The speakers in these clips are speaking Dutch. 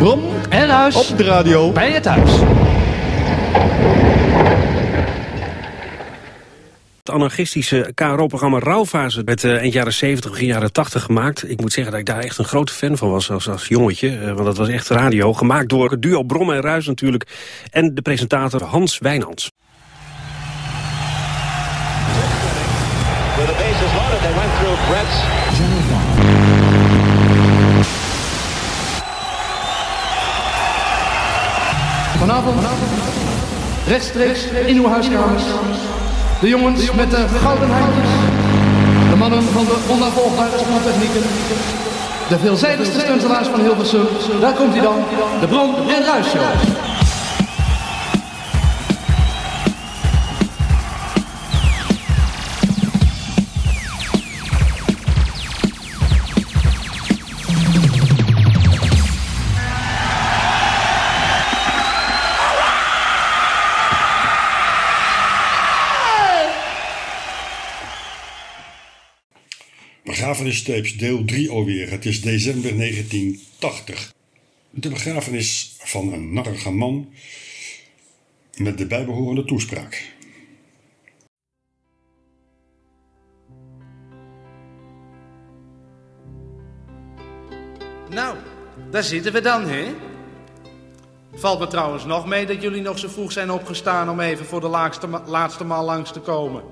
Brom En Ruis. op de radio. Bij je thuis. Het anarchistische KRO-programma Rauwfase werd uh, eind jaren 70, begin jaren 80 gemaakt. Ik moet zeggen dat ik daar echt een grote fan van was als, als jongetje. Uh, want dat was echt radio. Gemaakt door het duo Brom en Ruis natuurlijk. En de presentator Hans Wijnands. With the bases loaded, they went through Brett's Vanavond, rechtstreeks in uw huiskamers. De jongens met de gouden handjes. De mannen van de onnavolgbare spoortechnieken. De veelzijdigste stuntelaars van Hilversum. Daar komt hij dan, de Bron en Ruis Show. Begrafenistapes deel 3 alweer. Het is december 1980. De begrafenis van een narrige man met de bijbehorende toespraak. Nou, daar zitten we dan, hè? Valt me trouwens nog mee dat jullie nog zo vroeg zijn opgestaan om even voor de laatste, laatste maal langs te komen.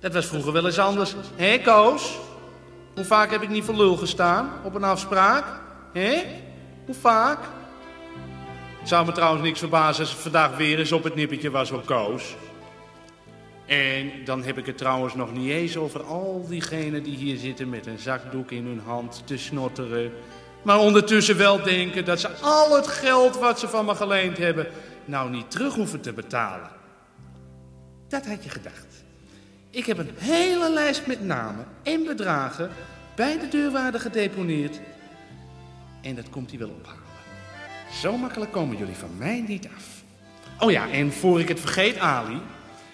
Dat was vroeger wel eens anders. Hé, Koos? Hoe vaak heb ik niet voor lul gestaan op een afspraak? Hé? Hoe vaak? Zou me trouwens niks verbazen als het vandaag weer eens op het nippertje was op Koos. En dan heb ik het trouwens nog niet eens over al diegenen die hier zitten met een zakdoek in hun hand te snotteren. Maar ondertussen wel denken dat ze al het geld wat ze van me geleend hebben nou niet terug hoeven te betalen. Dat had je gedacht. Ik heb een hele lijst met namen en bedragen bij de deurwaarde gedeponeerd. En dat komt hij wel ophalen. Zo makkelijk komen jullie van mij niet af. Oh ja, en voor ik het vergeet, Ali.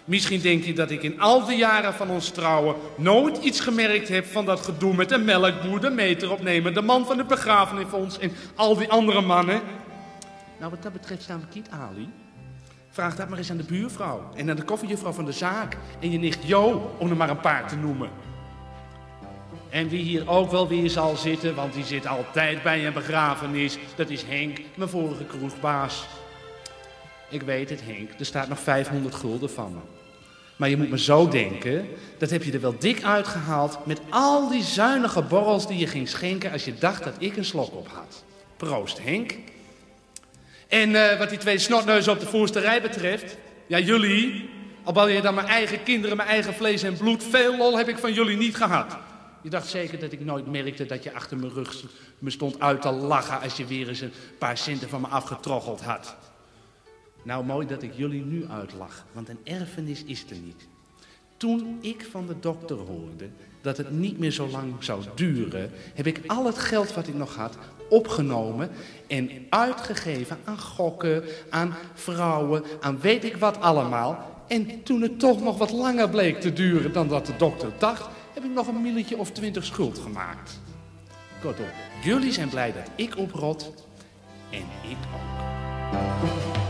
Misschien denk je dat ik in al die jaren van ons trouwen nooit iets gemerkt heb van dat gedoe met de melkboer, de meteropnemer, de man van het begrafenisfonds en al die andere mannen. Nou, wat dat betreft staan we kiet, Ali. Vraag dat maar eens aan de buurvrouw en aan de koffiejuffrouw van de zaak en je nicht Jo, om er maar een paar te noemen. En wie hier ook wel weer zal zitten, want die zit altijd bij een begrafenis, dat is Henk, mijn vorige kroegbaas. Ik weet het, Henk, er staat nog 500 gulden van me. Maar je moet me zo denken, dat heb je er wel dik uitgehaald met al die zuinige borrels die je ging schenken als je dacht dat ik een slok op had. Proost, Henk. En uh, wat die twee snotneuzen op de voorste rij betreft, ja jullie, al bouw je dan mijn eigen kinderen, mijn eigen vlees en bloed, veel lol heb ik van jullie niet gehad. Je dacht zeker dat ik nooit merkte dat je achter mijn rug me stond uit te lachen als je weer eens een paar centen van me afgetroggeld had. Nou, mooi dat ik jullie nu uitlach, want een erfenis is er niet. Toen ik van de dokter hoorde dat het niet meer zo lang zou duren, heb ik al het geld wat ik nog had opgenomen en uitgegeven aan gokken, aan vrouwen, aan weet ik wat allemaal. En toen het toch nog wat langer bleek te duren dan dat de dokter dacht, heb ik nog een milletje of twintig schuld gemaakt. Kortom, jullie zijn blij dat ik oprot en ik ook.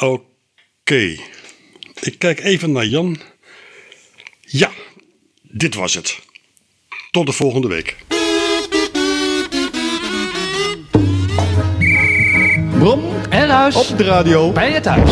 Oké. Ik kijk even naar Jan. Ja, dit was het. Tot de volgende week. Brom en huis op de radio bij je thuis.